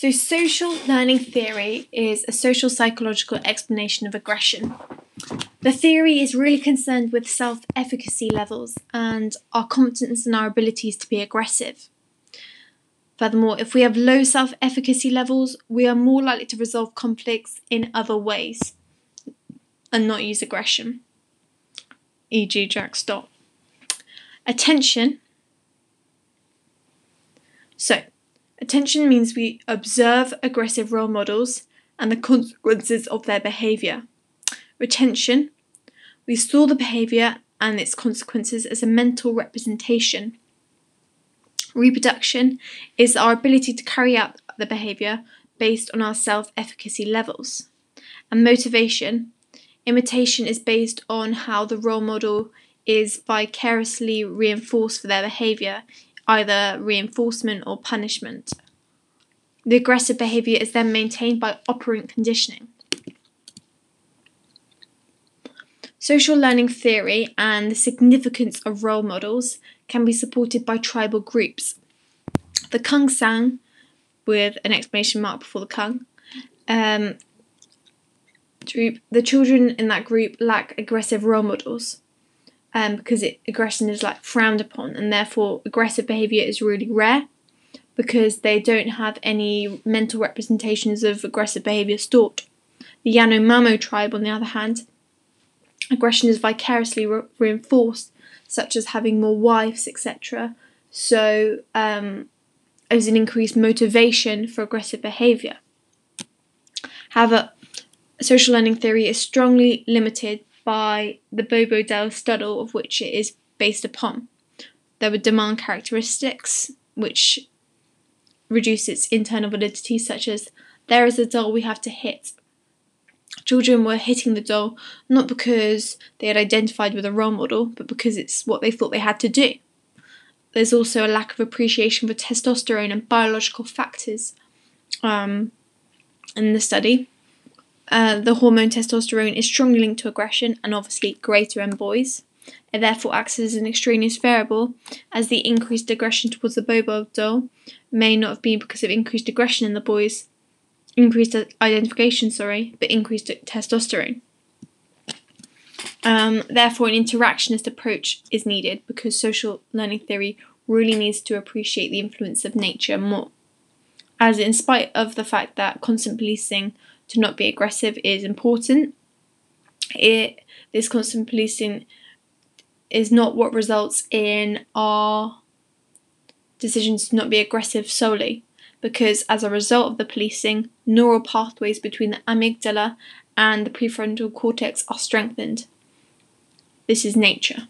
So, social learning theory is a social psychological explanation of aggression. The theory is really concerned with self efficacy levels and our confidence and our abilities to be aggressive. Furthermore, if we have low self efficacy levels, we are more likely to resolve conflicts in other ways and not use aggression, e.g., Jack Stott. Attention. So, attention means we observe aggressive role models and the consequences of their behaviour. Retention, we store the behaviour and its consequences as a mental representation. Reproduction is our ability to carry out the behaviour based on our self efficacy levels. And motivation, imitation is based on how the role model is vicariously reinforced for their behaviour, either reinforcement or punishment. The aggressive behaviour is then maintained by operant conditioning. Social learning theory and the significance of role models can be supported by tribal groups. The Kung San, with an exclamation mark before the Kung, um, group, the children in that group lack aggressive role models um, because it, aggression is like frowned upon, and therefore aggressive behaviour is really rare because they don't have any mental representations of aggressive behaviour stored. The Yanomamo tribe, on the other hand, aggression is vicariously re- reinforced, such as having more wives, etc. So, um, there's an increased motivation for aggressive behaviour. However, social learning theory is strongly limited by the Bobo doll study of which it is based upon. There were demand characteristics which reduce its internal validity, such as there is a doll we have to hit, Children were hitting the doll not because they had identified with a role model, but because it's what they thought they had to do. There's also a lack of appreciation for testosterone and biological factors um, in the study. Uh, the hormone testosterone is strongly linked to aggression and obviously greater in boys. It therefore acts as an extraneous variable, as the increased aggression towards the Bobo doll may not have been because of increased aggression in the boys, increased identification, sorry, but increased testosterone. Um, therefore, an interactionist approach is needed because social learning theory really needs to appreciate the influence of nature more. As in spite of the fact that constant policing to not be aggressive is important, it this constant policing is not what results in our decisions to not be aggressive solely because as a result of the policing, neural pathways between the amygdala and the prefrontal cortex are strengthened. This is nature.